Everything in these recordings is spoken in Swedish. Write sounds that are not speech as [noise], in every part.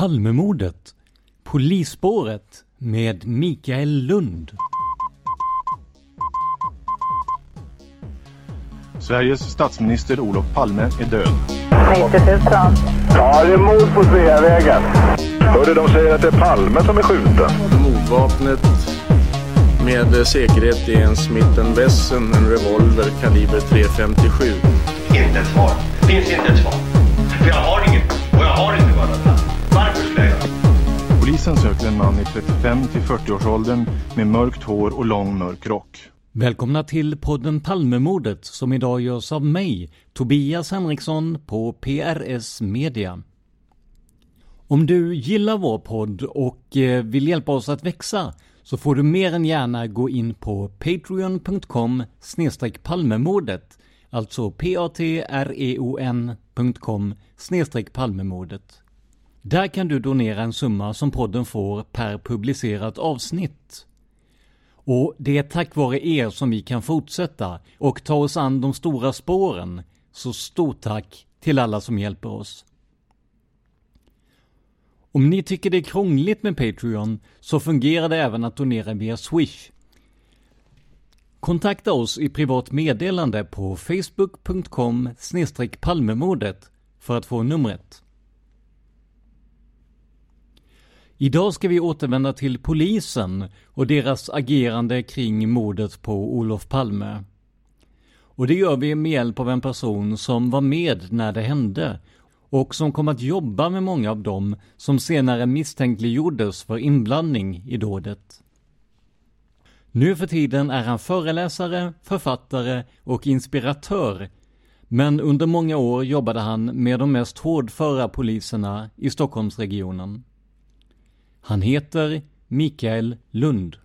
Palmemordet. Polisspåret med Mikael Lund. Sveriges statsminister Olof Palme är död. 90 000. Ja, det är mord på Sveavägen. Hörde de säger att det är Palme som är skjuten. Mordvapnet med säkerhet är en Smith Wesson, en revolver kaliber .357. Inte ett svar. Det finns inte ett svar. För jag har Polisen söker en man i 35 till 40-årsåldern med mörkt hår och lång mörk rock. Välkomna till podden Palmemordet som idag görs av mig, Tobias Henriksson på PRS Media. Om du gillar vår podd och eh, vill hjälpa oss att växa så får du mer än gärna gå in på patreon.com palmemordet Alltså p-a-t-r-e-o-n.com palmemordet. Där kan du donera en summa som podden får per publicerat avsnitt. Och det är tack vare er som vi kan fortsätta och ta oss an de stora spåren. Så stort tack till alla som hjälper oss. Om ni tycker det är krångligt med Patreon så fungerar det även att donera via Swish. Kontakta oss i privat meddelande på facebook.com palmemordet för att få numret. Idag ska vi återvända till polisen och deras agerande kring mordet på Olof Palme. Och det gör vi med hjälp av en person som var med när det hände och som kom att jobba med många av dem som senare misstänkliggjordes för inblandning i dådet. Nu för tiden är han föreläsare, författare och inspiratör men under många år jobbade han med de mest hårdföra poliserna i Stockholmsregionen. Han heter Mikael Lund.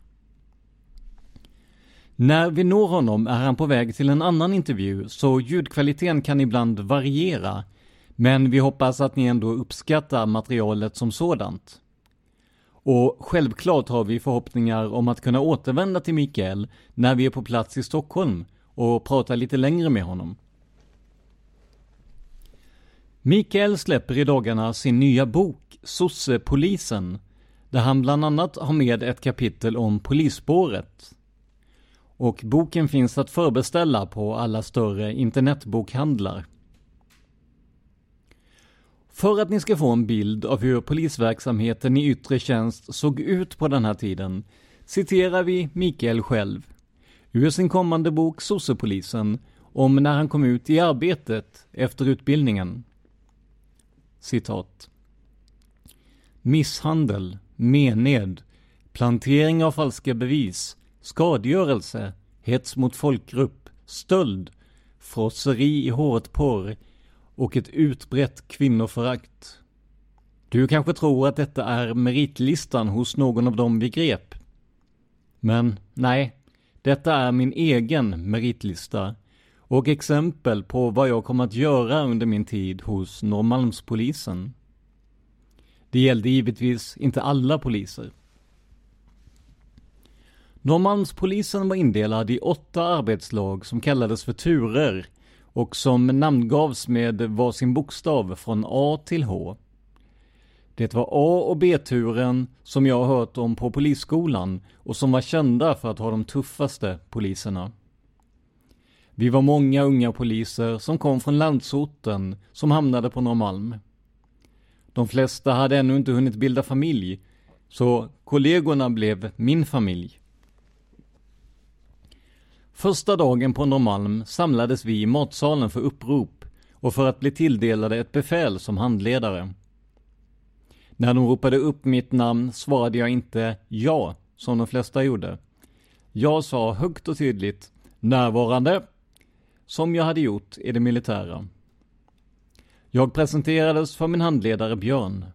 När vi når honom är han på väg till en annan intervju, så ljudkvaliteten kan ibland variera. Men vi hoppas att ni ändå uppskattar materialet som sådant. Och självklart har vi förhoppningar om att kunna återvända till Mikael när vi är på plats i Stockholm och prata lite längre med honom. Mikael släpper i dagarna sin nya bok Sossepolisen där han bland annat har med ett kapitel om polisspåret. Och boken finns att förbeställa på alla större internetbokhandlar. För att ni ska få en bild av hur polisverksamheten i yttre tjänst såg ut på den här tiden citerar vi Mikael själv ur sin kommande bok Sossepolisen om när han kom ut i arbetet efter utbildningen. Citat. Misshandel, mened, plantering av falska bevis, skadegörelse, hets mot folkgrupp, stöld, frosseri i håret-porr och ett utbrett kvinnoförakt. Du kanske tror att detta är meritlistan hos någon av dem vi grep. Men nej, detta är min egen meritlista. Och exempel på vad jag kommer att göra under min tid hos Norrmalmspolisen. Det gällde givetvis inte alla poliser. Norrmalmspolisen var indelad i åtta arbetslag som kallades för turer och som namngavs med varsin bokstav från A till H. Det var A och B-turen som jag har hört om på polisskolan och som var kända för att ha de tuffaste poliserna. Vi var många unga poliser som kom från landsorten som hamnade på Norrmalm. De flesta hade ännu inte hunnit bilda familj, så kollegorna blev min familj. Första dagen på Norrmalm samlades vi i matsalen för upprop och för att bli tilldelade ett befäl som handledare. När de ropade upp mitt namn svarade jag inte ja, som de flesta gjorde. Jag sa högt och tydligt närvarande, som jag hade gjort i det militära. Jag presenterades för min handledare Björn.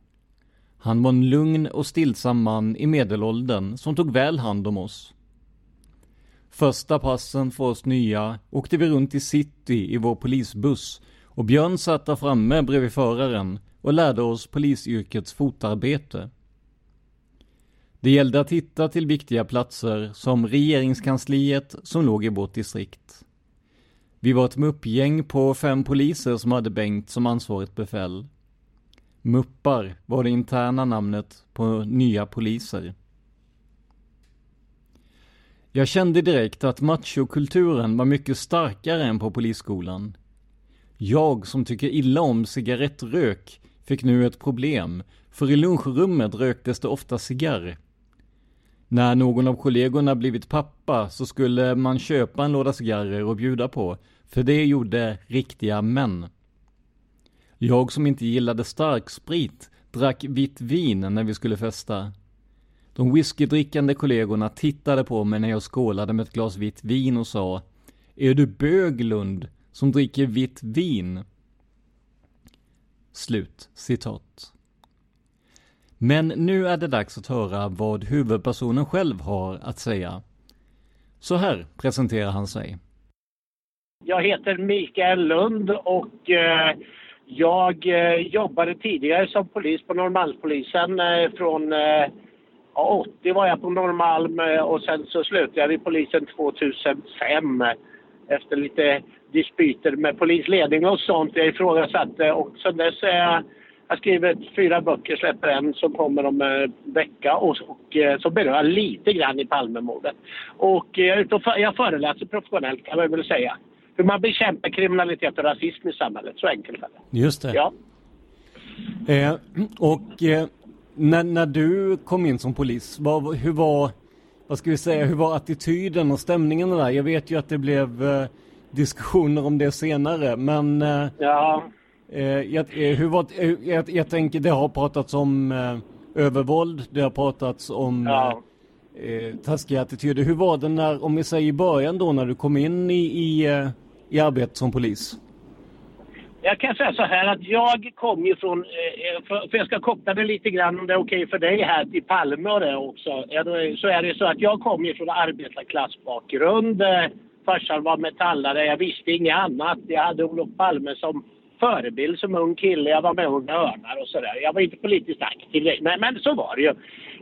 Han var en lugn och stillsam man i medelåldern som tog väl hand om oss. Första passen för oss nya åkte vi runt i city i vår polisbuss och Björn satt där framme bredvid föraren och lärde oss polisyrkets fotarbete. Det gällde att hitta till viktiga platser som regeringskansliet som låg i vårt distrikt. Vi var ett muppgäng på fem poliser som hade Bengt som ansvarigt befäl. Muppar var det interna namnet på nya poliser. Jag kände direkt att machokulturen var mycket starkare än på polisskolan. Jag som tycker illa om cigarettrök fick nu ett problem, för i lunchrummet röktes det ofta cigarr. När någon av kollegorna blivit pappa så skulle man köpa en låda cigarrer och bjuda på, för det gjorde riktiga män. Jag som inte gillade starksprit drack vitt vin när vi skulle festa. De whiskydrickande kollegorna tittade på mig när jag skålade med ett glas vitt vin och sa Är du böglund som dricker vitt vin? Slut citat. Men nu är det dags att höra vad huvudpersonen själv har att säga. Så här presenterar han sig. Jag heter Mikael Lund och eh, jag eh, jobbade tidigare som polis på Norrmalmspolisen eh, från 80 var jag på Norrmalm och sen så slutade jag vid polisen 2005 efter lite dispyter med polisledning och sånt. Jag ifrågasatte och sen dess är jag jag har skrivit fyra böcker, släpper en som kommer om en vecka och, och så berör lite grann i Palmemordet. Och jag, jag föreläser professionellt kan man väl säga hur man bekämpar kriminalitet och rasism i samhället. Så enkelt är det. Just det. Ja. Eh, och eh, när, när du kom in som polis, vad, hur var, vad ska vi säga, hur var attityden och stämningen där? Jag vet ju att det blev eh, diskussioner om det senare, men eh, ja. Eh, jag, eh, hur var, jag, jag tänker, det har pratats om övervåld, det har pratats om ja eh, taskiga attityder. Hur var det när, om vi säger i början då, när du kom in i, i, eh, i arbetet som polis? Jag kan säga så här att jag kom ju från, eh, för, jag ska koppla det lite grann om det är okej för dig här till Palme och det också. Så är det så att jag kom ju från arbetarklassbakgrund. Eh, farsan var metallare, jag visste inget annat. Jag hade Olof Palme som förebild som ung kille. Jag var med Unga Örnar och sådär. Jag var inte politiskt aktiv, men, men så var det ju.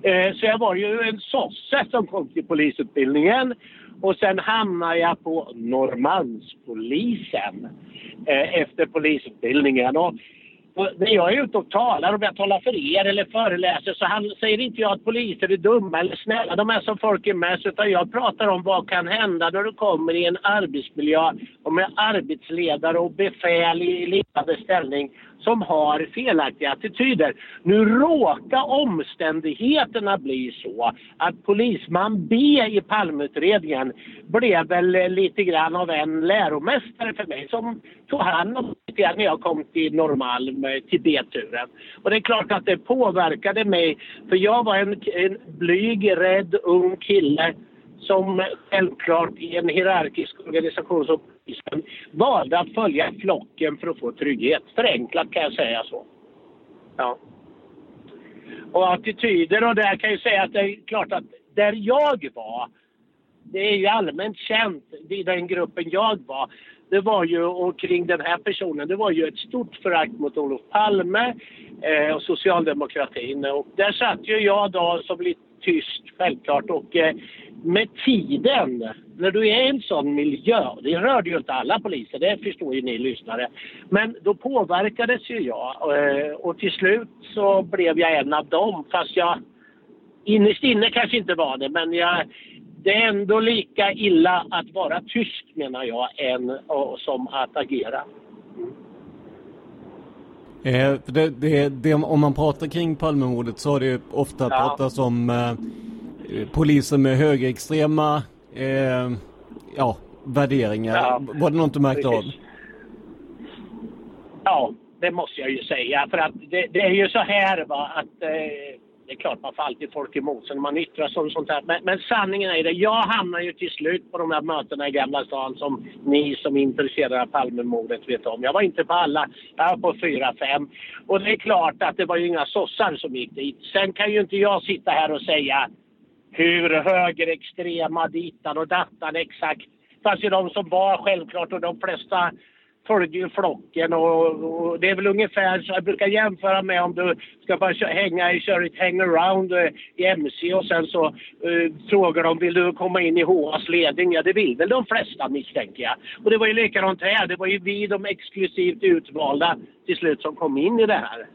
Eh, så jag var ju en sosse som kom till polisutbildningen. Och sen hamnade jag på Norrmalmspolisen eh, efter polisutbildningen. Och när jag är ute och talar, om jag talar för er eller föreläser, så han, säger inte jag att poliser är dumma eller snälla. De är som folk är mest. Utan jag pratar om vad kan hända när du kommer i en arbetsmiljö och med arbetsledare och befäl i ledande ställning som har felaktiga attityder. Nu råkar omständigheterna bli så att polisman B i Palmeutredningen blev väl lite grann av en läromästare för mig som tog hand om det när jag kom till Norrmalm, eh, till B-turen. Och det är klart att det påverkade mig, för jag var en, en blyg, rädd, ung kille som självklart i en hierarkisk organisation som polisen valde att följa flocken för att få trygghet. Förenklat kan jag säga så. Ja. Och attityder och där kan jag säga att det är klart att där jag var det är ju allmänt känt i den gruppen jag var. Det var ju, och kring den här personen, det var ju ett stort förakt mot Olof Palme eh, och socialdemokratin. Och där satt ju jag då som lite tyst självklart och eh, med tiden, när du är i en sån miljö, det rörde ju inte alla poliser, det förstår ju ni lyssnare, men då påverkades ju jag eh, och till slut så blev jag en av dem fast jag innerst inne kanske inte var det men jag, det är ändå lika illa att vara tyst menar jag än som att agera. Eh, det, det, det, om man pratar kring Palmemordet så har det ofta ja. pratats om eh, poliser med högerextrema eh, ja, värderingar. Ja. Var det något du märkte av? Ja, det måste jag ju säga. För att det, det är ju så här va, att eh, det är klart man får alltid folk emot sig när man yttrar sig om sånt här. Men, men, sanningen är det, jag hamnar ju till slut på de här mötena i Gamla stan som ni som är intresserade av Palmemordet vet om. Jag var inte på alla, jag var på fyra, fem. Och det är klart att det var ju inga sossar som gick dit. Sen kan ju inte jag sitta här och säga hur högerextrema ditan och dattan exakt. Fanns ju de som var självklart och de flesta följde ju flocken och, och, det är väl ungefär så jag brukar jämföra med om du ska bara hänga i, köra ett hangaround eh, i MC och sen så uh, frågar de vill du komma in i HAs ledning? Ja det vill väl de flesta misstänker jag. Och det var ju likadant här, det var ju vi de exklusivt utvalda till slut som kom in i det här.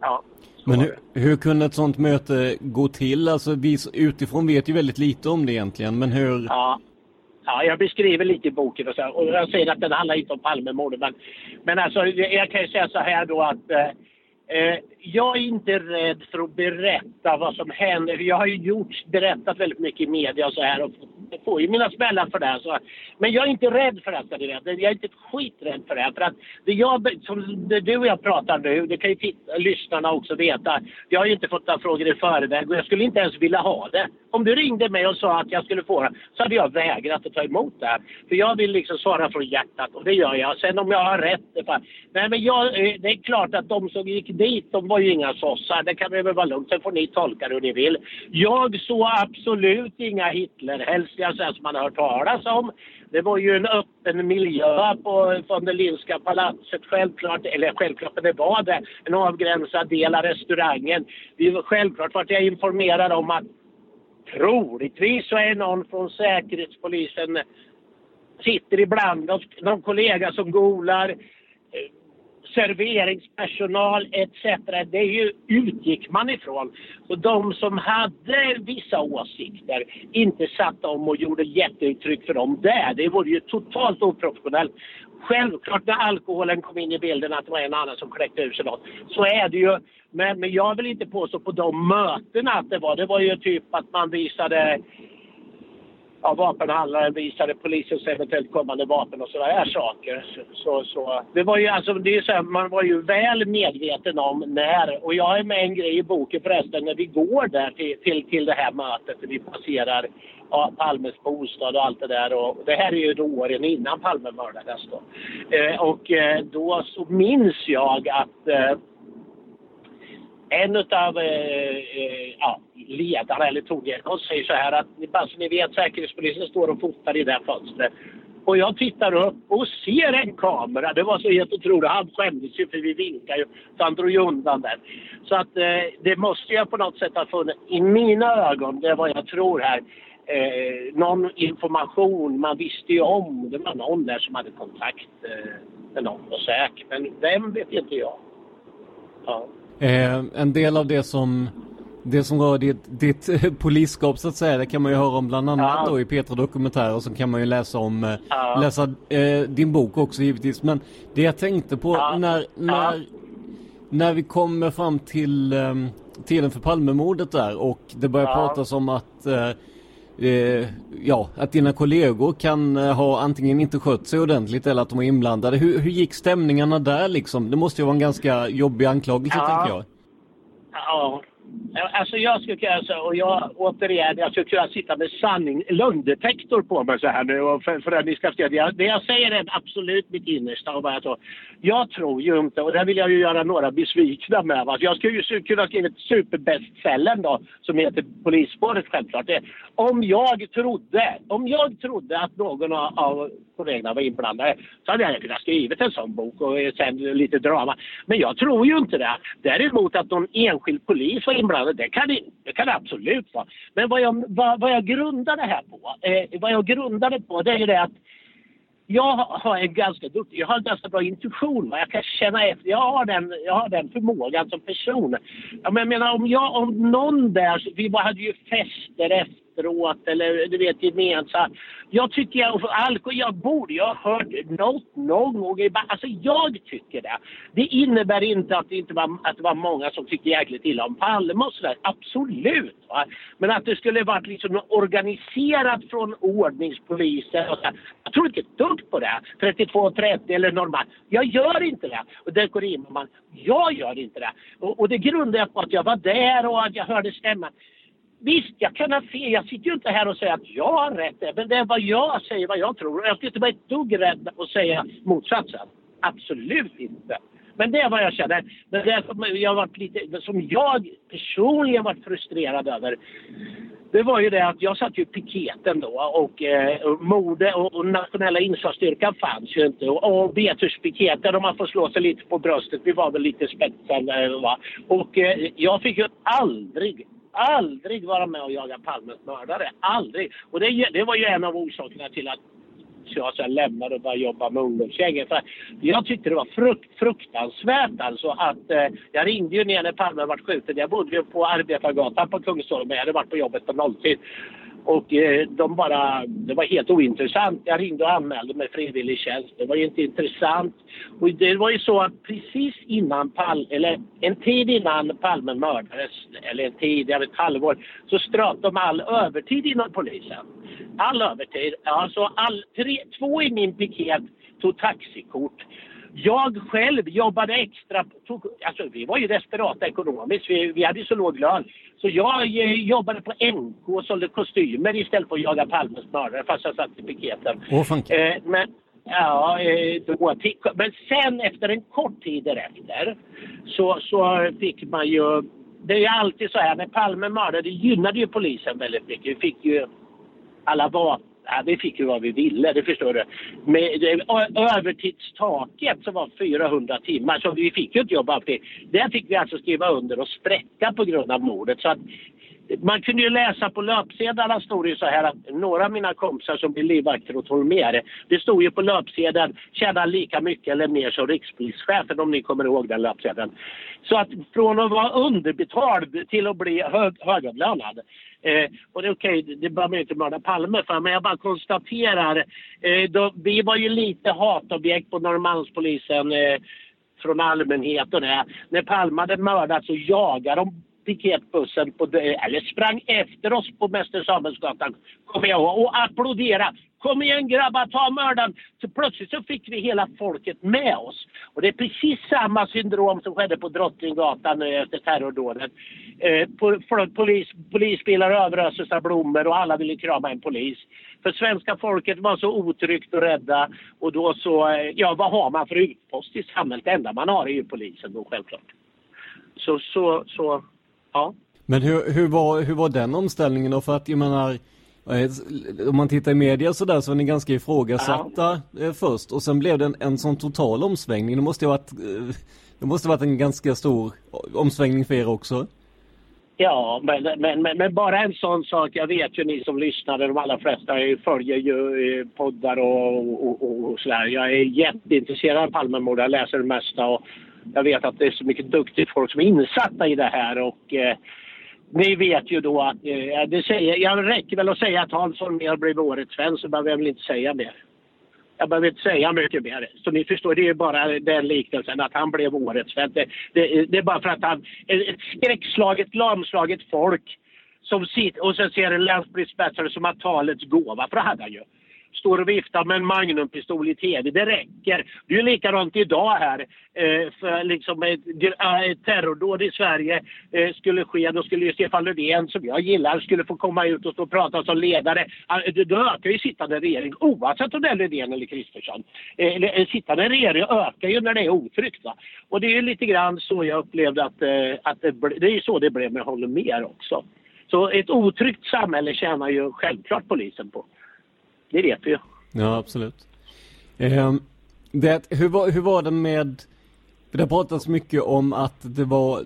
Ja. Men hur, hur, kunde ett sånt möte gå till? Alltså vi utifrån vet ju väldigt lite om det egentligen, men hur? Ja, ja jag beskriver lite i boken och, så, och jag säger att den handlar inte om Palmemordet, men, men alltså jag kan ju säga så här då att eh, Eh, jag är inte rädd för att berätta vad som händer. Jag har ju gjort, berättat väldigt mycket i media och så här och får ju mina smällar för det. Så. Men jag är inte rädd för detta. Jag är inte skiträdd för det. För att det jag, som du och jag pratar nu, det kan ju titta, lyssnarna också veta. Jag har ju inte fått några frågor i förväg och jag skulle inte ens vilja ha det. Om du ringde mig och sa att jag skulle få det så hade jag vägrat att ta emot det. För jag vill liksom svara från hjärtat och det gör jag. Sen om jag har rätt, det, nej men jag, eh, det är klart att de som gick dit, de var ju inga sossar. Det kan vi väl vara lugnt. Sen får ni tolka det hur ni vill. Jag såg absolut inga Hitlerhälsningar som man har hört talas om. Det var ju en öppen miljö på von der Lindska palatset självklart, eller självklart, men det var det. En avgränsad del av restaurangen. Vi, självklart vart jag informerad om att troligtvis så är någon från Säkerhetspolisen sitter ibland någon kollega som golar serveringspersonal etc. Det ju, utgick man ifrån. Och de som hade vissa åsikter inte satt om och gjorde jätteuttryck för dem där. Det vore ju totalt oprofessionellt. Självklart när alkoholen kom in i bilden att det var en annan som kläckte ur sig något. Så är det ju. Men, men jag vill inte påstå på de mötena att det var. Det var ju typ att man visade ja, vapenhandlaren visade polisens eventuellt kommande vapen och sådana här saker. Så, så, det var ju alltså, det är så här, man var ju väl medveten om när, och jag är med en grej i boken förresten, när vi går där till, till, till det här mötet, vi passerar ja, Palmes bostad och allt det där. Och det här är ju då åren innan Palme mördades då. Eh, och eh, då så minns jag att eh, en av eh, eh, ja, ledarna, eller tongivaren, säger så här att bara så ni vet, Säkerhetspolisen står och fotar i det här fönstret. Och jag tittar upp och ser en kamera. Det var så helt otroligt. Han skämdes ju för vi vinkade ju. Så han drog ju undan den. Så att eh, det måste jag på något sätt ha funnits, i mina ögon, det är vad jag tror här, eh, någon information. Man visste ju om, det var någon där som hade kontakt eh, med någon och säker. Men vem vet inte jag. Ja. Eh, en del av det som det som rör ditt, ditt [laughs] polisskap så att säga, det kan man ju höra om bland annat ja. då i Petra Dokumentär och så kan man ju läsa om, eh, ja. läsa eh, din bok också givetvis. Men det jag tänkte på ja. när, när, när vi kommer fram till eh, tiden för Palmemordet där och det börjar pratas om att eh, eh, ja, att dina kollegor kan eh, ha antingen inte skött sig ordentligt eller att de är inblandade. Hur, hur gick stämningarna där liksom? Det måste ju vara en ganska jobbig anklagelse ja. tänker jag. Ja, Alltså jag skulle kunna, säga, och jag återigen, jag skulle kunna sitta med sanning, lögndetektor på mig så här nu och för, för att ni ska se. Det, det jag säger är absolut mitt innersta och vad jag tror. Jag tror ju inte, och där vill jag ju göra några besvikna med. Va? Jag skulle ju kunna skriva ett superbestsellern då, som heter Polisspåret självklart. Det, om jag trodde, om jag trodde att någon av, av kollegorna var inblandade så hade jag kunnat skrivit en sån bok och eh, sen lite drama. Men jag tror ju inte det. Däremot att någon enskild polis var inblandad, det kan det, det, kan det absolut vara. Men vad jag, vad, vad jag grundar det här på, eh, vad jag grundar det på det är ju det att jag har en ganska duktig, jag har en ganska bra intuition. Jag kan känna efter. Jag har den, jag har den förmågan som person. Ja, men Jag menar om jag, om någon där, vi hade ju fester efter efteråt eller du vet gemensamt. Jag tycker jag, alkohol, jag borde ju ha hört något någon gång. Alltså jag tycker det. Det innebär inte att det inte var, att det var många som tyckte jäkligt illa om Palme och sådär. Absolut. Va? Men att det skulle varit liksom organiserat från ordningspolisen och sådär. Jag tror inte ett dugg på det. 32.30 eller normalt. Jag gör inte det. Och det går in man. Jag gör inte det. Och, och det grundar jag på att jag var där och att jag hörde stämman. Visst, jag kan ha fel. Jag sitter ju inte här och säger att jag har rätt. Men det är vad jag säger, vad jag tror. Jag skulle inte vara ett dugg rädd att säga motsatsen. Absolut inte. Men det är vad jag känner. Men det som jag varit lite, som jag personligen varit frustrerad över det var ju det att jag satt ju i piketen då och eh, mode och, och nationella insatsstyrkan fanns ju inte. Och, och Betuspiketen, om man får slå sig lite på bröstet, vi var väl lite spetsade. Eh, va? Och eh, jag fick ju aldrig aldrig vara med och jaga Palmes mördare. Aldrig. Och det, det var ju en av orsakerna till att jag sen lämnade och började jobba med ungdomsgängen. För jag tyckte det var frukt, fruktansvärt alltså att eh, jag ringde ju ner när Palme var skjuten. Jag bodde ju på Arbetargatan på Kungsholmen. Jag hade varit på jobbet på nolltid. Och eh, de bara, det var helt ointressant. Jag ringde och anmälde mig frivillig tjänst. Det var ju inte intressant. Och det var ju så att precis innan Palme, eller en tid innan Palme mördades, eller en tid, jag vet halvår, så ströp de all övertid inom polisen. All övertid. Alltså all, tre, två i min piket tog taxikort. Jag själv jobbade extra. Tog, alltså vi var ju desperata ekonomiskt. Vi, vi hade så låg lön. Så jag eh, jobbade på NK och sålde kostymer istället för att jaga Palmes mördare fast jag satt i piketen. Oh, eh, men, ja, eh, då, men sen efter en kort tid därefter så, så fick man ju det är ju alltid så här, när Palme mördade gynnade ju polisen väldigt mycket. Vi fick ju alla vapen Ja, vi fick ju vad vi ville, det förstår du. Med övertidstaket som var 400 timmar, så vi fick ju inte jobba alltid. Det fick vi alltså skriva under och spräcka på grund av mordet. Så att man kunde ju läsa på löpsedlarna stod det så här att några av mina kompisar som blir livvakter och Holmér, det stod ju på löpsedeln tjänar lika mycket eller mer som rikspolischefen om ni kommer ihåg den löpsedeln. Så att från att vara underbetald till att bli hög, högavlönad. Eh, och det är okej, okay, det behöver man inte mörda Palme för, men jag bara konstaterar. Eh, då, vi var ju lite hatobjekt på Norrmalmspolisen eh, från allmänheten. När Palme hade mördats så jagade de piketbussen på, eller sprang efter oss på Mäster Samuelsgatan, kommer jag ihåg, och applåderade. Kom igen grabbar, ta mördaren! Så plötsligt så fick vi hela folket med oss. Och det är precis samma syndrom som skedde på Drottninggatan efter terrordådet. Eh, polis, polisbilar överöstes av blommor och alla ville krama en polis. För svenska folket var så otryggt och rädda och då så, eh, ja vad har man för utpost i samhället? Det enda man har är ju polisen då självklart. Så, så, så Ja. Men hur, hur, var, hur var den omställningen då? För att jag menar, eh, om man tittar i media så där så var ni ganska ifrågasatta ja. Eh, först och sen blev det en, en sån total omsvängning. Det måste ha varit, eh, det måste varit en ganska stor omsvängning för er också. Ja, men, men, men, men, bara en sån sak. Jag vet ju ni som lyssnar, de allra flesta följer ju poddar och, och, och, och sådär. Jag är jätteintresserad av Palmemordet. Jag läser det mesta och jag vet att det är så mycket duktigt folk som är insatta i det här och eh, ni vet ju då att, eh, det säger, jag räcker väl att säga att Hans Holmér blev årets svensk så behöver jag väl inte säga mer. Jag behöver inte säga mycket mer. Så ni förstår, det är ju bara den liknelsen att han blev årets svensk. Det, det, det, är bara för att han, ett skräckslaget, lamslaget folk som sitter och sen ser en länspolismästare som har talets gåva, för det hade han ju står och viftar med en magnumpistol i tv. Det räcker. Det är ju likadant idag här. Eh, för liksom ett, eh, ett terrordåd i Sverige eh, skulle ske, då skulle ju Stefan Löfven, som jag gillar, skulle få komma ut och stå och prata som ledare. Då ökar ju sittande regering, oavsett om det är Löfven eller Kristersson. Eh, en eh, sittande regering ökar ju när det är otryggt. Va? Och det är ju lite grann så jag upplevde att, eh, att det, det är ju så det blev med Holmér också. Så ett otryggt samhälle tjänar ju självklart polisen på. Det vet vi ju. Ja, absolut. Eh, det, hur, var, hur var det med... Det har pratats mycket om att det var,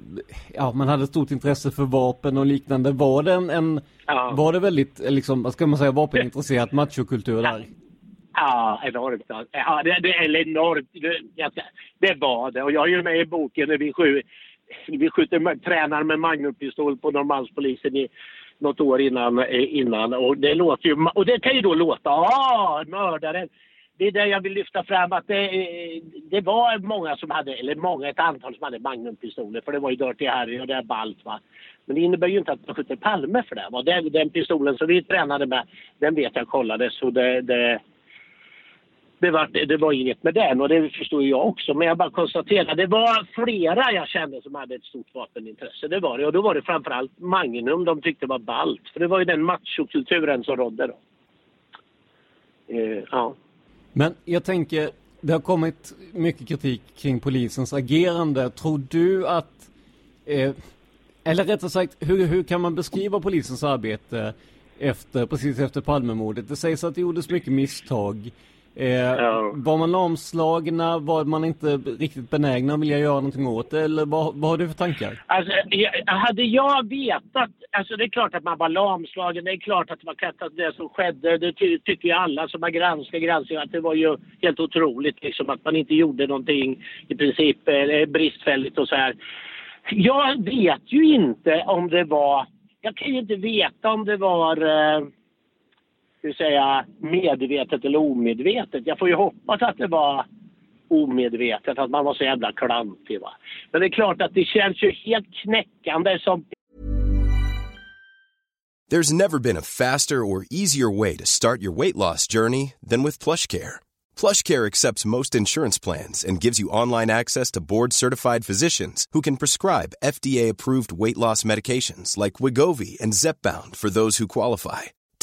ja man hade stort intresse för vapen och liknande. Var det en, en ja. var det väldigt, liksom, vad ska man säga, vapenintresserat machokultur där? Ja, enormt. Ja, det, det, eller enormt. Det, det var det. Och jag är ju med i boken när vi, skj, vi skjuter, tränar med magnumpistol på Norrmalmspolisen i något år innan, eh, innan. Och det låter ju, och det kan ju då låta, ah, mördaren. Det är det jag vill lyfta fram att det, eh, det var många som hade, eller många, ett antal som hade magnumpistoler för det var ju Dirty Harry och det är ballt va. Men det innebär ju inte att man skjuter Palme för det. Va? Den, den pistolen som vi tränade med, den vet jag kollades så det, det det var, det var inget med den och det förstår jag också. Men jag bara konstaterar, det var flera jag kände som hade ett stort vapenintresse. Det var det. Och då var det framförallt Magnum de tyckte var ballt. För det var ju den machokulturen som rådde då. Eh, ja. Men jag tänker, det har kommit mycket kritik kring polisens agerande. Tror du att, eh, eller rättare sagt, hur, hur kan man beskriva polisens arbete efter, precis efter Palmemordet? Det sägs att det gjordes mycket misstag. Eh, ja. Var man lamslagna? Var man inte riktigt benägna att vilja göra någonting åt det? Eller vad, vad har du för tankar? Alltså, hade jag vetat... Alltså det är klart att man var lamslagen. Det är klart att det var det som skedde. Det ty tycker ju alla som har granskat granskningen att det var ju helt otroligt liksom, att man inte gjorde någonting i princip eh, bristfälligt och så här. Jag vet ju inte om det var... Jag kan ju inte veta om det var... Eh, ska säga, medvetet eller omedvetet. Jag får ju hoppas att det var omedvetet, att man var så jävla klantig. Va? Men det är klart att det känns ju helt knäckande som... There's never been a faster or easier way to start your weight loss journey than with PlushCare. PlushCare accepts most insurance plans and gives you online access to board-certified physicians who can prescribe FDA-approved weight loss medications like Wigovi and Zepbound for those who qualify.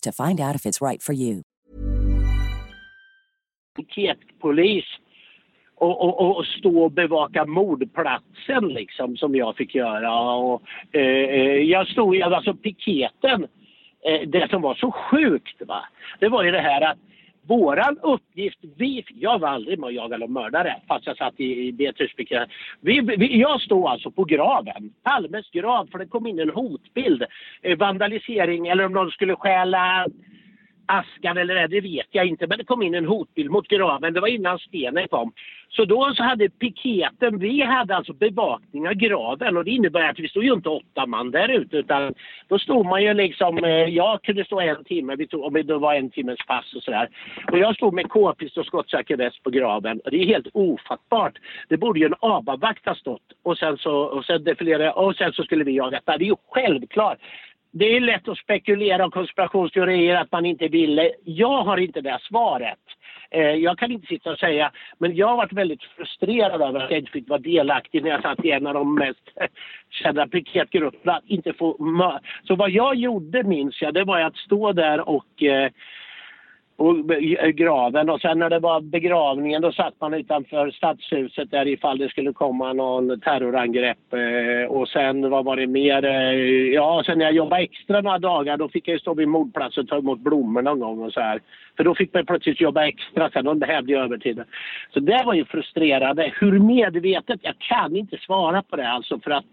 to find out if it's right for you. Piketpolis och, och, och, stå och bevaka mordplatsen liksom som jag fick göra. Och, eh, eh, jag stod, alltså piketen, eh, det som var så sjukt va, det var ju det här att våran uppgift, vi, jag var aldrig med och jagade någon mördare fast jag satt i, i Beatrice Vi, vi, jag stod alltså på graven, Palmes grav, för det kom in en hotbild. Eh, vandalisering eller om någon skulle stjäla askan eller det, det vet jag inte. Men det kom in en hotbild mot graven. Det var innan stenen kom. Så då så hade piketen, vi hade alltså bevakning av graven och det innebär att vi stod ju inte åtta man där ute utan då stod man ju liksom, eh, jag kunde stå en timme, vi tog, om det var en timmes pass och sådär. Och jag stod med k-pist och skottsäker väst på graven och det är helt ofattbart. Det borde ju en ABA-vakt ha stått och sen så, och sen defilerade jag och sen så skulle vi jaga. Det är ju självklart det är lätt att spekulera om konspirationsteorier att man inte ville. Jag har inte det svaret. Eh, jag kan inte sitta och säga, men jag har varit väldigt frustrerad över att jag inte fick vara delaktig när jag satt i en av de mest [laughs] kända piketgrupperna. Inte få Så vad jag gjorde minns jag, det var att stå där och eh, och eh, graven och sen när det var begravningen då satt man utanför stadshuset där ifall det skulle komma någon terrorangrepp eh, och sen vad var det mer? Eh, ja, sen när jag jobbade extra några dagar då fick jag stå vid mordplatsen och ta emot blommor någon gång och så här. För då fick man plötsligt jobba extra sen och behövde jag övertiden. Så det var ju frustrerande. Hur medvetet? Jag kan inte svara på det alltså för att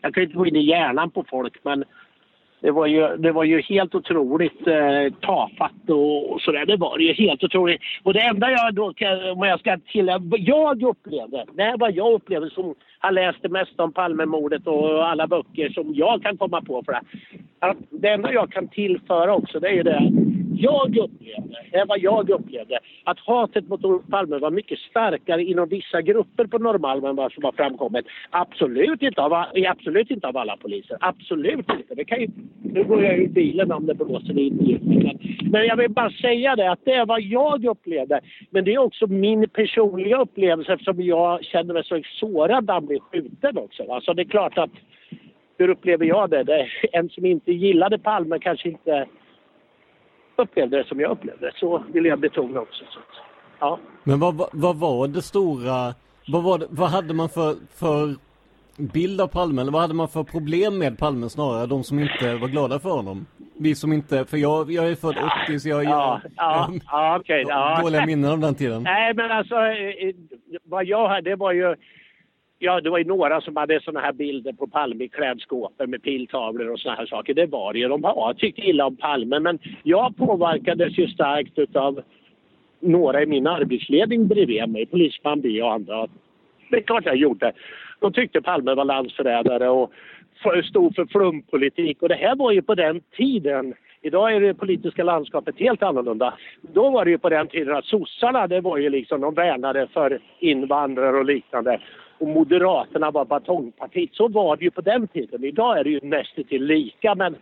jag kan inte gå in i hjärnan på folk men det var ju, det var ju helt otroligt eh, tafatt och, och sådär. Det var ju helt otroligt. Och det enda jag då, om jag ska tillägga, vad jag upplevde, det här var jag upplevde som har läst det mesta om Palmemordet och alla böcker som jag kan komma på för det. Att det enda jag kan tillföra också det är ju det jag upplevde, det är vad jag upplevde, att hatet mot Olof Palme var mycket starkare inom vissa grupper på Norrmalm än vad som har framkommit. Absolut inte av, absolut inte av alla poliser. Absolut inte. Det kan ju, nu går jag ur bilen om det blåser in men, men jag vill bara säga det att det är vad jag upplevde. Men det är också min personliga upplevelse eftersom jag känner mig så sårad när han blev skjuten också. Alltså det är klart att hur upplever jag det? det en som inte gillade Palme kanske inte upplevde det som jag upplevde det. Så vill jag betona också. Så, ja. Men vad, vad var det stora, vad, var det, vad hade man för, för bild av Palme? Eller vad hade man för problem med Palme snarare? De som inte var glada för honom? Vi som inte, för jag, jag är född 80 så jag, ja, ja, ja, okay, [laughs] ja. dåliga minnen av den tiden. Nej men alltså, eh, eh, vad jag hade det var ju Ja, det var ju några som hade såna här bilder på Palme i klädskåpen med piltavlor och såna här saker. Det var det ju. De ja, tyckte illa om Palme, men jag påverkades ju starkt utav några i min arbetsledning bredvid mig, polisman B och andra. Det är klart jag gjorde. De tyckte Palme var landsförrädare och stod för flumpolitik. Och det här var ju på den tiden Idag är det politiska landskapet helt annorlunda. Då var det ju på den tiden att sossarna, det var ju liksom, de värnade för invandrare och liknande och Moderaterna var batongpartiet. Så var det ju på den tiden. Idag är det ju nästintill lika. Men,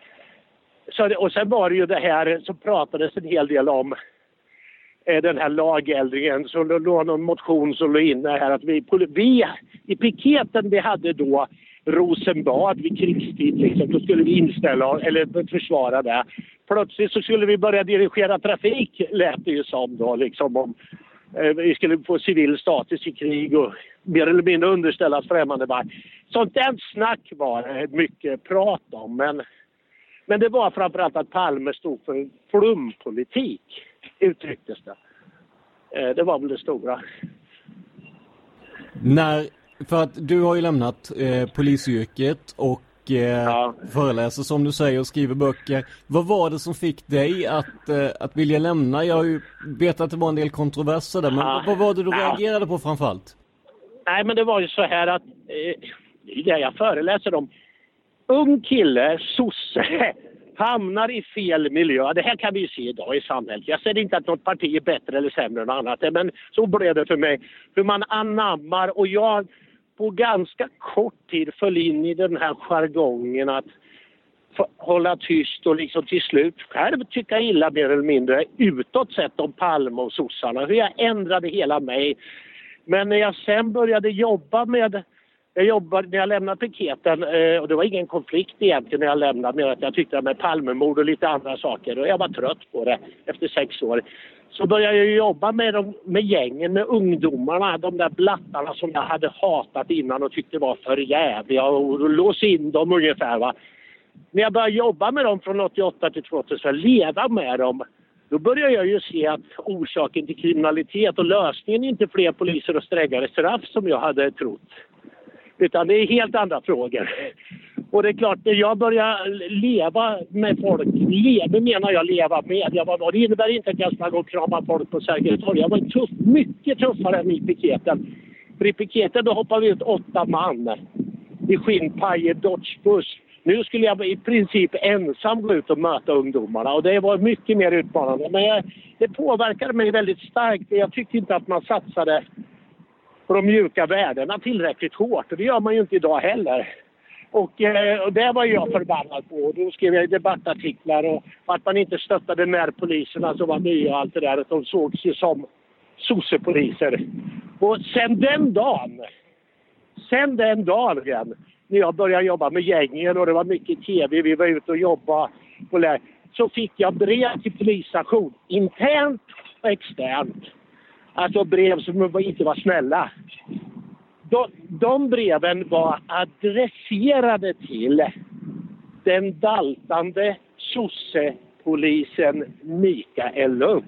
så, och sen var det ju det här som pratades en hel del om eh, den här lagändringen, så låg någon motion som låg inne här att vi, vi i piketen vi hade då Rosenbad vid krigstid, liksom, då skulle vi inställa eller försvara det. Plötsligt så skulle vi börja dirigera trafik, lät det ju som då, liksom om Eh, vi skulle få civil status i krig och mer eller mindre underställas främmande makt. Sånt där snack var det mycket prat om. Men, men det var framförallt att Palme stod för flumpolitik, uttrycktes det. Eh, det var väl det stora. När, för att du har ju lämnat eh, polisyrket och eh, ja. föreläser som du säger och skriver böcker. Vad var det som fick dig att, eh, att vilja lämna? Jag har ju vetat att det var en del kontroverser där, men ja. vad var det du reagerade på framförallt? Nej, men det var ju så här att eh, det det jag föreläser om. Ung kille, sosse, [laughs] hamnar i fel miljö. Det här kan vi ju se idag i samhället. Jag säger inte att något parti är bättre eller sämre än annat, men så blev det för mig. Hur man anammar och jag på ganska kort tid föll in i den här jargongen att hålla tyst och liksom till slut själv tycka illa mer eller mindre utåt sett om Palme och sossarna. Hur jag ändrade hela mig. Men när jag sen började jobba med jag jobbade, när jag lämnade piketen, eh, och det var ingen konflikt egentligen när jag lämnade, med att jag tyckte med Palmemord och lite andra saker och jag var trött på det efter sex år så började jag jobba med, dem, med gängen, med ungdomarna, de där blattarna som jag hade hatat innan och tyckte var för jävliga och lås in dem ungefär. Va? När jag började jobba med dem från 88 till 2000, leva med dem, då började jag ju se att orsaken till kriminalitet och lösningen är inte fler poliser och strängare straff som jag hade trott. Utan det är helt andra frågor. Och det är klart, när jag började leva med folk, leva menar jag leva med, jag var, det innebär inte att jag ska gå och krama folk på Sergels torg. Jag var tuff, mycket tuffare än i piketen. För i piketen då hoppade vi ut åtta man i skinnpajig dodgebuss. Nu skulle jag i princip ensam gå ut och möta ungdomarna och det var mycket mer utmanande. Men jag, det påverkade mig väldigt starkt. Jag tyckte inte att man satsade på de mjuka värdena tillräckligt hårt och det gör man ju inte idag heller. Och, eh, och det var jag förbannad på. Då skrev jag debattartiklar och att man inte stöttade närpoliserna som var nya och allt det där. Att de sågs ju som sossepoliser. Och sen den dagen, sen den dagen när jag började jobba med gängen och det var mycket tv, vi var ute och jobbade på lä- så fick jag brev till polisstation, internt och externt. Alltså brev som inte var snälla. De, de breven var adresserade till den daltande sossepolisen Mikael Lund.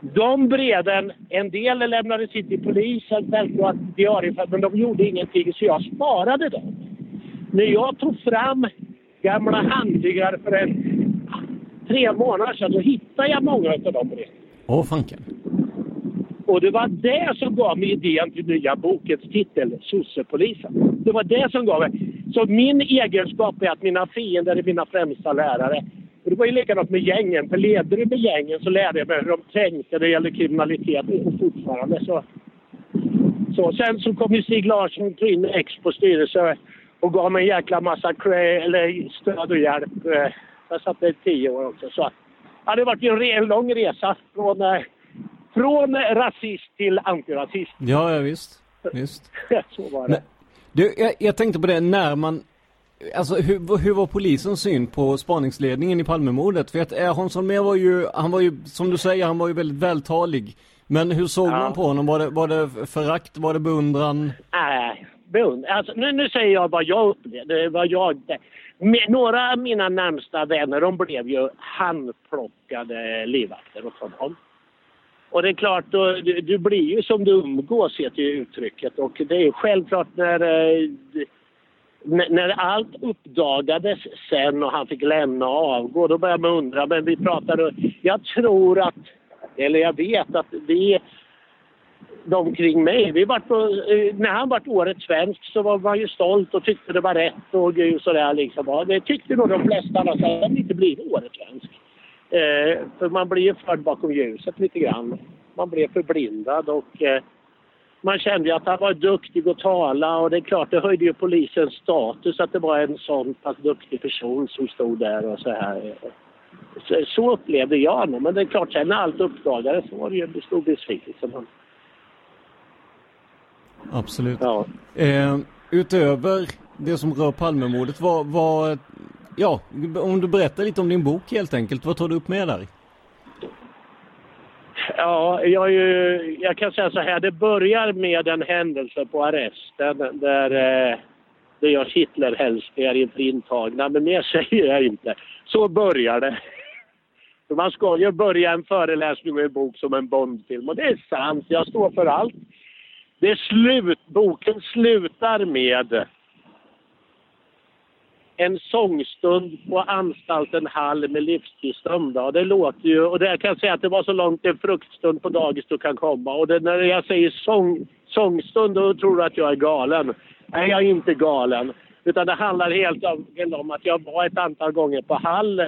De breven, en del lämnades in till polisen, självklart diariefört, men de gjorde ingenting så jag sparade dem. När jag tog fram gamla handlingar för en tre månader sedan så hittade jag många av de breven. Åh fanken. Och det var det som gav mig idén till nya bokens titel, Sossepolisen. Det var det som gav mig. Så min egenskap är att mina fiender är mina främsta lärare. Och det var ju likadant med gängen. För leder du med gängen så lärde jag mig hur de tänkte när det gäller kriminalitet och fortfarande så. så. Sen så kom ju Stig Larsson in ex på styrelse och gav mig en jäkla massa eller stöd och hjälp. Jag satt där i tio år också. Så ja, det har varit en lång resa från eh, från rasist till antirasist. Ja, ja visst. visst. [laughs] Så var det. Men, du, jag, jag, tänkte på det när man... Alltså hur, hur var polisens syn på spaningsledningen i Palmemordet? För att eh, Hans Holmér var ju, han var ju, som du säger, han var ju väldigt vältalig. Men hur såg ja. man på honom? Var det, var det förakt? Var det beundran? Nej, beundran. Alltså, nu, nu säger jag vad jag upplevde, vad jag... Med, några av mina närmsta vänner, de blev ju handplockade livvakter åt honom. Och det är klart, då, du, du, blir ju som du umgås, heter ju uttrycket. Och det är ju självklart när, eh, när allt uppdagades sen och han fick lämna och avgå, då började man undra. Men vi pratade, jag tror att, eller jag vet att det de kring mig. Vi var på, eh, när han var årets svensk så var man ju stolt och tyckte det var rätt och sådär liksom. Det tyckte nog de flesta, annars hade han inte blivit årets svensk. Eh, för man blir ju förd bakom ljuset lite grann. Man blev förblindad och eh, man kände att han var duktig att tala och det är klart, det höjde ju polisens status att det var en sån pass duktig person som stod där och så här. Så, så upplevde jag honom. Men det är klart, sen när allt uppdagades så var det ju en stor besvikelse. Absolut. Ja. Eh, utöver det som rör Palmemordet, vad, vad ja, om du berättar lite om din bok helt enkelt. Vad tar du upp med där? Ja, jag, ju, jag kan säga så här. Det börjar med en händelse på arresten där eh, det görs Hitlerhälsningar inför intagna. Men mer [laughs] säger jag inte. Så börjar det. Man ska ju börja en föreläsning med en bok som en Bondfilm. Och det är sant. Jag står för allt. Det är slut. Boken slutar med en sångstund på anstalten Hall med livstidsdömda. Och det låter ju, och det jag kan säga att det var så långt en fruktstund på dagis du kan komma. Och det, när jag säger sång, sångstund då tror du att jag är galen. Nej, jag är inte galen. Utan det handlar helt enkelt om att jag var ett antal gånger på Hall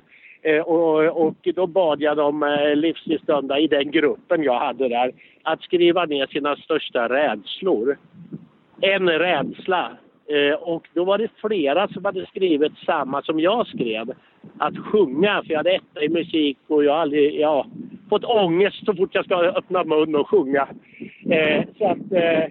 eh, och, och då bad jag de eh, livstidsdömda i den gruppen jag hade där att skriva ner sina största rädslor. En rädsla Eh, och då var det flera som hade skrivit samma som jag skrev. Att sjunga, för jag hade etta i musik och jag har aldrig, ja, fått ångest så fort jag ska öppna mun och sjunga. Eh, så att eh,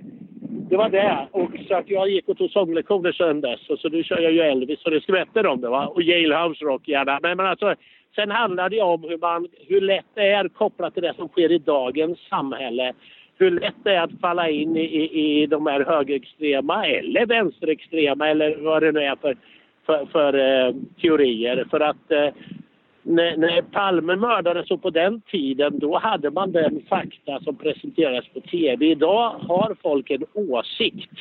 det var det. Och så att jag gick och tog sånglektioner sen dess. Och så nu kör jag ju Elvis och det skvätter om det va. Och Jailhouse Rock gärna. Men, men alltså, sen handlar det om hur, man, hur lätt det är kopplat till det som sker i dagens samhälle hur lätt det är att falla in i, i, i de här högerextrema eller vänsterextrema eller vad det nu är för, för, för eh, teorier. För att eh, när, när Palme mördades och på den tiden då hade man den fakta som presenterades på tv. Idag har folk en åsikt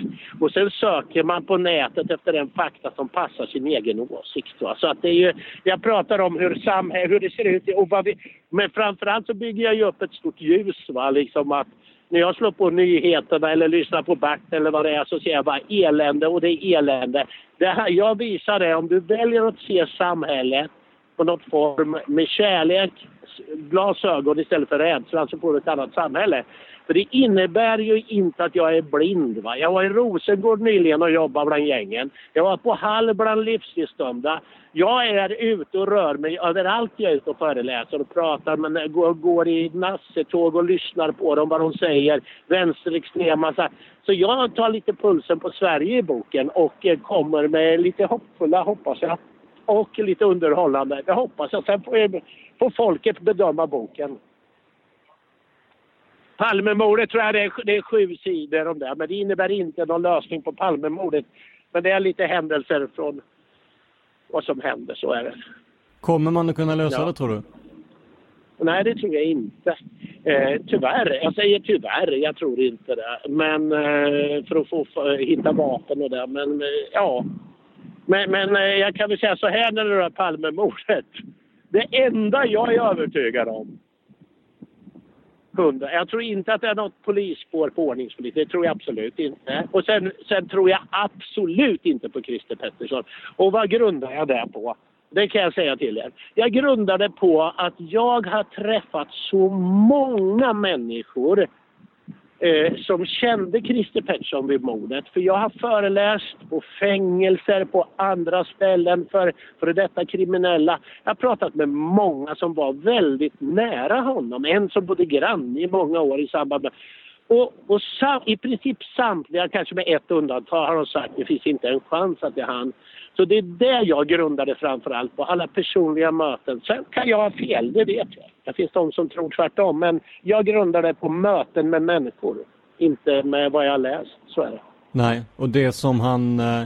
och sen söker man på nätet efter den fakta som passar sin egen åsikt. Va? Så att det är ju, jag pratar om hur, samhälle, hur det ser ut och vad vi, men framförallt så bygger jag ju upp ett stort ljus. Va? Liksom att när jag slår på nyheterna eller lyssnar på Bert eller vad det är så ser jag bara elände och det är elände. Det här, jag visar det, om du väljer att se samhället på något form med kärlek, glasögon istället för rädsla så får du ett annat samhälle. För det innebär ju inte att jag är blind. Va? Jag var i Rosengård nyligen och jobbade bland gängen. Jag var på Hall bland livstidsdömda. Jag är ute och rör mig överallt jag är ute och föreläser och pratar men går, går i nassetåg och lyssnar på dem, vad de säger. Vänsterextrema. Så, så jag tar lite pulsen på Sverige i boken och eh, kommer med lite hoppfulla, hoppas jag, och lite underhållande. Det hoppas jag. Sen får, får folket bedöma boken. Palmemordet tror jag det är, det är sju sidor om det, men det innebär inte någon lösning på Palmemordet. Men det är lite händelser från vad som händer, så är det. Kommer man att kunna lösa ja. det tror du? Nej, det tror jag inte. Eh, tyvärr. Jag säger tyvärr, jag tror inte det. Men eh, för att få för, hitta vapen och det. Men eh, ja. Men, men eh, jag kan väl säga så här när det rör Palmemordet. Det enda jag är övertygad om hundar. Jag tror inte att det är något polisspår på ordningspolis. Det tror jag absolut inte. Och sen, sen tror jag absolut inte på Christer Pettersson. Och vad grundar jag det på? Det kan jag säga till er. Jag grundar det på att jag har träffat så många människor eh, som kände Christer Pettersson vid mordet. För jag har föreläst på fängelser, på andra ställen för, för detta kriminella. Jag har pratat med många som var väldigt nära honom. En som bodde granne i många år i samband med och, och sam, i princip samtliga, kanske med ett undantag, har de sagt att det finns inte en chans att det är han. Så det är det jag grundade framför allt på, alla personliga möten. Sen kan jag ha fel, det vet jag. Det finns de som tror tvärtom, men jag grundar det på möten med människor. Inte med vad jag läst, så är det. Nej, och det som han... Eh,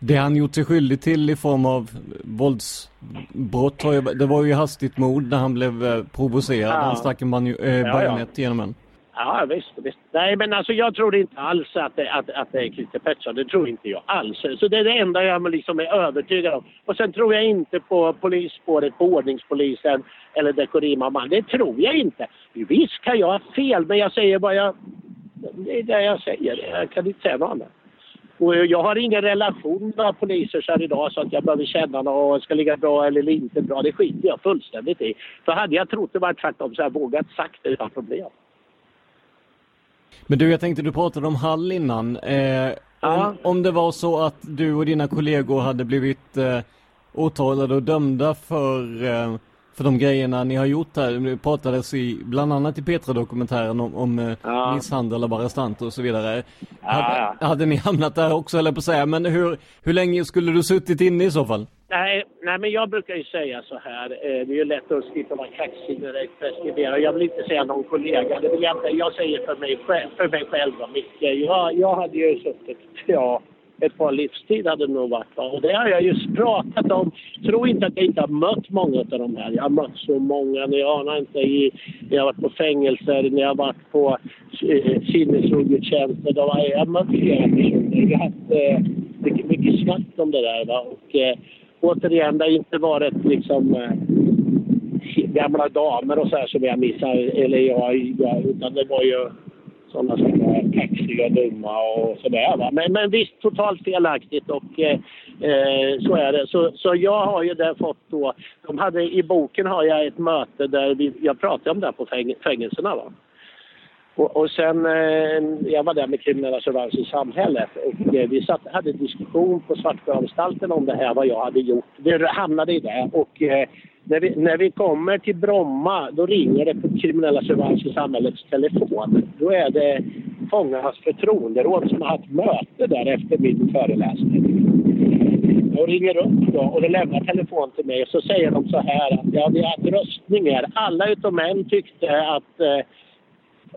det han gjort sig skyldig till i form av våldsbrott, det var ju hastigt mord när han blev eh, provocerad. Ja. Han stack en bajonett ja, ja. genom en. Ja, visst, visst. Nej, men alltså jag tror inte alls att det, att, att det är Christer Pettersson. Det tror inte jag alls. Så det är det enda jag liksom är övertygad om. Och sen tror jag inte på polisspåret på ordningspolisen eller Dekorima Det tror jag inte. Visst kan jag ha fel, men jag säger bara jag... Det är det jag säger. Jag kan inte säga något annat. Och jag har ingen relation med poliser så här idag så att jag behöver känna något, ska ligga bra eller inte bra. Det skiter jag fullständigt i. För hade jag trott det var tvärtom så hade jag vågat sagt det utan problem. Men du, jag tänkte du pratade om Hall innan. Eh, om, om det var så att du och dina kollegor hade blivit eh, åtalade och dömda för, eh, för de grejerna ni har gjort här. Det pratades i, bland annat i Petra-dokumentären om, om eh, ja. misshandel av arrestanter och så vidare. Ja, hade, hade, ni hamnat där också, eller på att säga. Men hur, hur länge skulle du suttit inne i så fall? Nej, nej, men jag brukar ju säga så här. Eh, det är ju lätt att skriva vara kaxig när det preskriberar. Jag vill inte säga någon kollega. Det vill jag inte. Jag säger för mig själv, för mig själv Micke. Jag, jag hade ju suttit, ja, ett par livstid hade det nog varit. Och det har jag just pratat om. Tro inte att jag inte har mött många av de här. Jag har mött så många. Ni anar inte. I, när jag har varit på fängelser, när jag har varit på eh, sinnesrogudstjänster. Jag har mött flera personer. Vi har haft eh, mycket, mycket snack om det där. Va? Och, eh, återigen, det har inte varit liksom eh, gamla damer och så här som jag missar, eller jag, jag, utan det var ju sådana som är kaxiga och dumma och sådär. Va? Men, men visst, totalt felaktigt och eh, eh, så är det. Så, så jag har ju där fått då, de hade, i boken har jag ett möte där vi, jag pratade om det här på fäng, fängelserna. Va? Och, och sen, eh, jag var där med kriminella surveillance i samhället och eh, vi satt, hade diskussion på Svartsjöanstalten om det här, vad jag hade gjort. Vi hamnade i det och eh, när, vi, när vi kommer till Bromma då ringer det på kriminella surveillance i samhällets telefon. Då är det fångarnas förtroenderåd som har haft möte där efter min föreläsning. Och ringer upp då och de lämnar telefon till mig och så säger de så här att ja, vi har haft röstningar. Alla utom en tyckte att eh,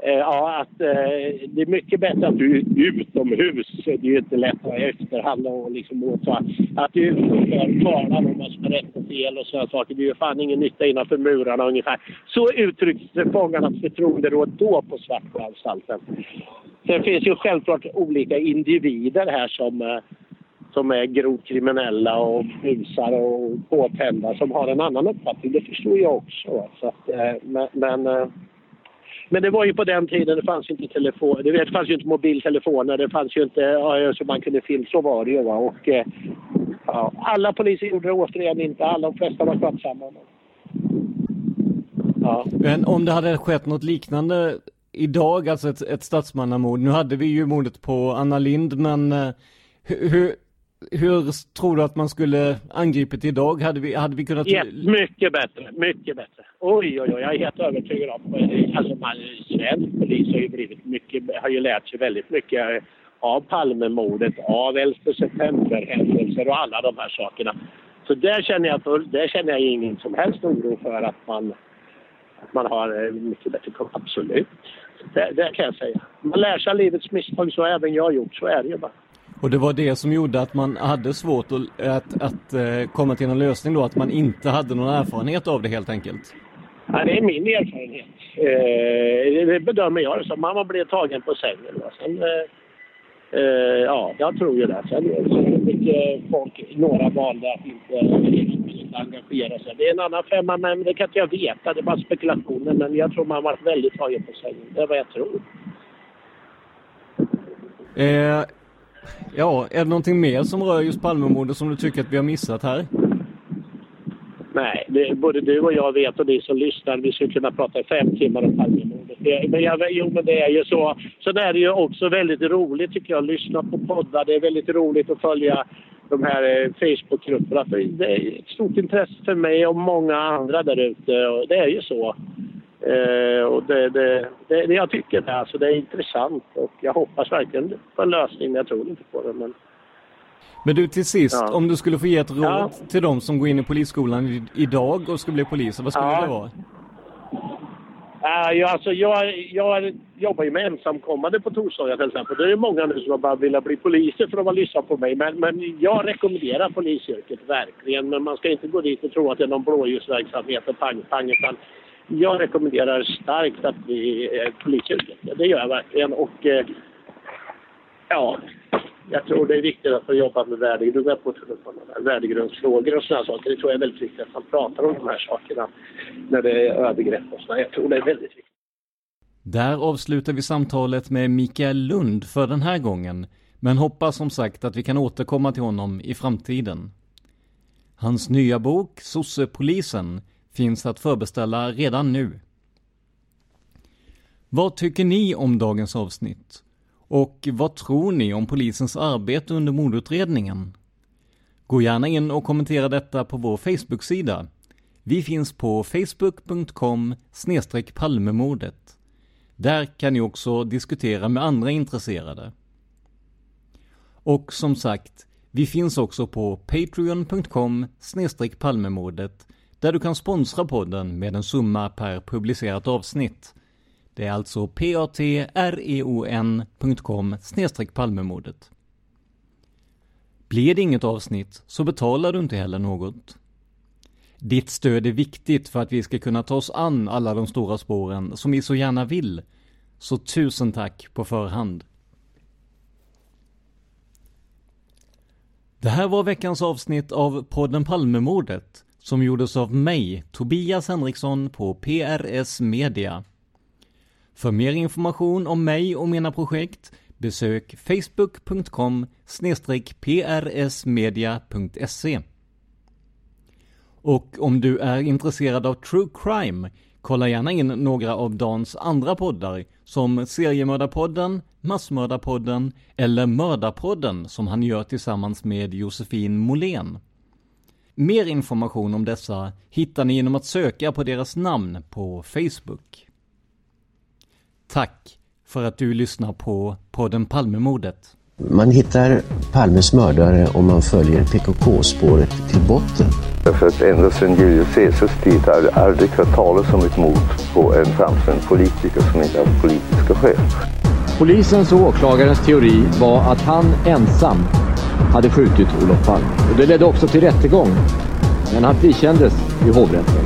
Eh, ja, att eh, det är mycket bättre att du är utomhus. Det är ju inte lätt att i efterhand och liksom åta. Att du talar om vad som är rätt och fel och sådana saker. Det gör fan ingen nytta innanför murarna ungefär. Så uttryckte fångarnas förtroenderåd då på Svartsjöanstalten. Sen finns ju självklart olika individer här som, eh, som är grovt kriminella och busar och påtända som har en annan uppfattning. Det förstår jag också. Så att, eh, men, men eh, men det var ju på den tiden, det fanns inte telefon, det fanns ju inte mobiltelefoner, det fanns ju inte ja, så man kunde filma, så var det ju. Va? Och, eh, ja, alla poliser gjorde det återigen inte, alla, de flesta var skötsamma. Ja. Men om det hade skett något liknande idag, alltså ett, ett statsmannamord, nu hade vi ju mordet på Anna Lind, men eh, hur, hur tror du att man skulle angripit idag? Hade vi, hade vi kunnat... Ja, mycket bättre, mycket bättre. Oj, oj, oj, jag är helt övertygad om alltså man, Svensk polis har ju blivit mycket, har ju lärt sig väldigt mycket av Palmemordet, av 11 september-händelser och alla de här sakerna. Så där känner jag, för, där känner jag ingen som helst oro för att man, att man har eh, mycket bättre koll. Absolut. Det, det kan jag säga. Man lär sig av livets misstag, så har även jag gjort. Så är det ju bara. Och det var det som gjorde att man hade svårt att, att, att uh, komma till en lösning då, att man inte hade någon erfarenhet av det helt enkelt? Ja, det är min erfarenhet. Eh, det bedömer jag det som. Man blev tagen på sängen. Va? Sen, eh, eh, ja, jag tror ju det. Sen, sen mycket folk, några valde att inte, inte engagera sig. Det är en annan femma, men det kan inte jag veta. Det är bara spekulationer. Men jag tror man varit väldigt tagen på sängen. Det är vad jag tror. Eh, Ja, är det någonting mer som rör just Palmemordet som du tycker att vi har missat här? Nej, det, både du och jag vet och ni som lyssnar, vi skulle kunna prata i fem timmar om Palmemordet. Men jag, jo, men det är ju så. Sen är det ju också väldigt roligt tycker jag att lyssna på poddar. Det är väldigt roligt att följa de här eh, Facebookgrupperna. Det är ett stort intresse för mig och många andra där ute. Det är ju så. Eh, och det, det, det, det, jag tycker det, alltså, det är intressant och jag hoppas verkligen på en lösning, men jag tror inte på det. Men, men du till sist, ja. om du skulle få ge ett råd ja. till de som går in i polisskolan idag och ska bli poliser, vad skulle ja. det vara? Uh, ja, alltså, jag, jag jobbar ju med ensamkommande på torsdagar till exempel. Det är många nu som bara vill bli poliser för att de lyssnar på mig. Men, men jag rekommenderar polisyrket verkligen. Men man ska inte gå dit och tro att det är någon blåljusverksamhet och pang-pang. Utan jag rekommenderar starkt att bli eh, polisyrket. Det gör jag verkligen. Och eh, ja, jag tror det är viktigt att få jobba med värdegrundsfrågor och sådana saker. Det tror jag är väldigt viktigt att man pratar om de här sakerna när det är övergrepp och sådär. Jag tror det är väldigt viktigt. Där avslutar vi samtalet med Mikael Lund för den här gången. Men hoppas som sagt att vi kan återkomma till honom i framtiden. Hans nya bok, Sossepolisen, finns att förbeställa redan nu. Vad tycker ni om dagens avsnitt? Och vad tror ni om polisens arbete under mordutredningen? Gå gärna in och kommentera detta på vår Facebook-sida. Vi finns på facebook.com palmemordet. Där kan ni också diskutera med andra intresserade. Och som sagt, vi finns också på patreon.com palmemordet där du kan sponsra podden med en summa per publicerat avsnitt. Det är alltså patreon.com palmemordet. Blir det inget avsnitt så betalar du inte heller något. Ditt stöd är viktigt för att vi ska kunna ta oss an alla de stora spåren som vi så gärna vill. Så tusen tack på förhand. Det här var veckans avsnitt av podden Palmemordet som gjordes av mig, Tobias Henriksson på PRS Media. För mer information om mig och mina projekt besök facebook.com prsmedia.se. Och om du är intresserad av true crime, kolla gärna in några av Dans andra poddar som Seriemördarpodden, Massmördarpodden eller Mördarpodden som han gör tillsammans med Josefin Molén. Mer information om dessa hittar ni genom att söka på deras namn på Facebook. Tack för att du lyssnar på podden Palmemordet. Man hittar Palmes mördare om man följer PKK-spåret till botten. Därför att ända sedan Julius Caesars tid har det aldrig hört talas om ett mord på en framstående politiker som inte haft politiska skäl. Polisens och åklagarens teori var att han ensam hade skjutit Olof Palme. Och det ledde också till rättegång. men han frikändes i hovrätten.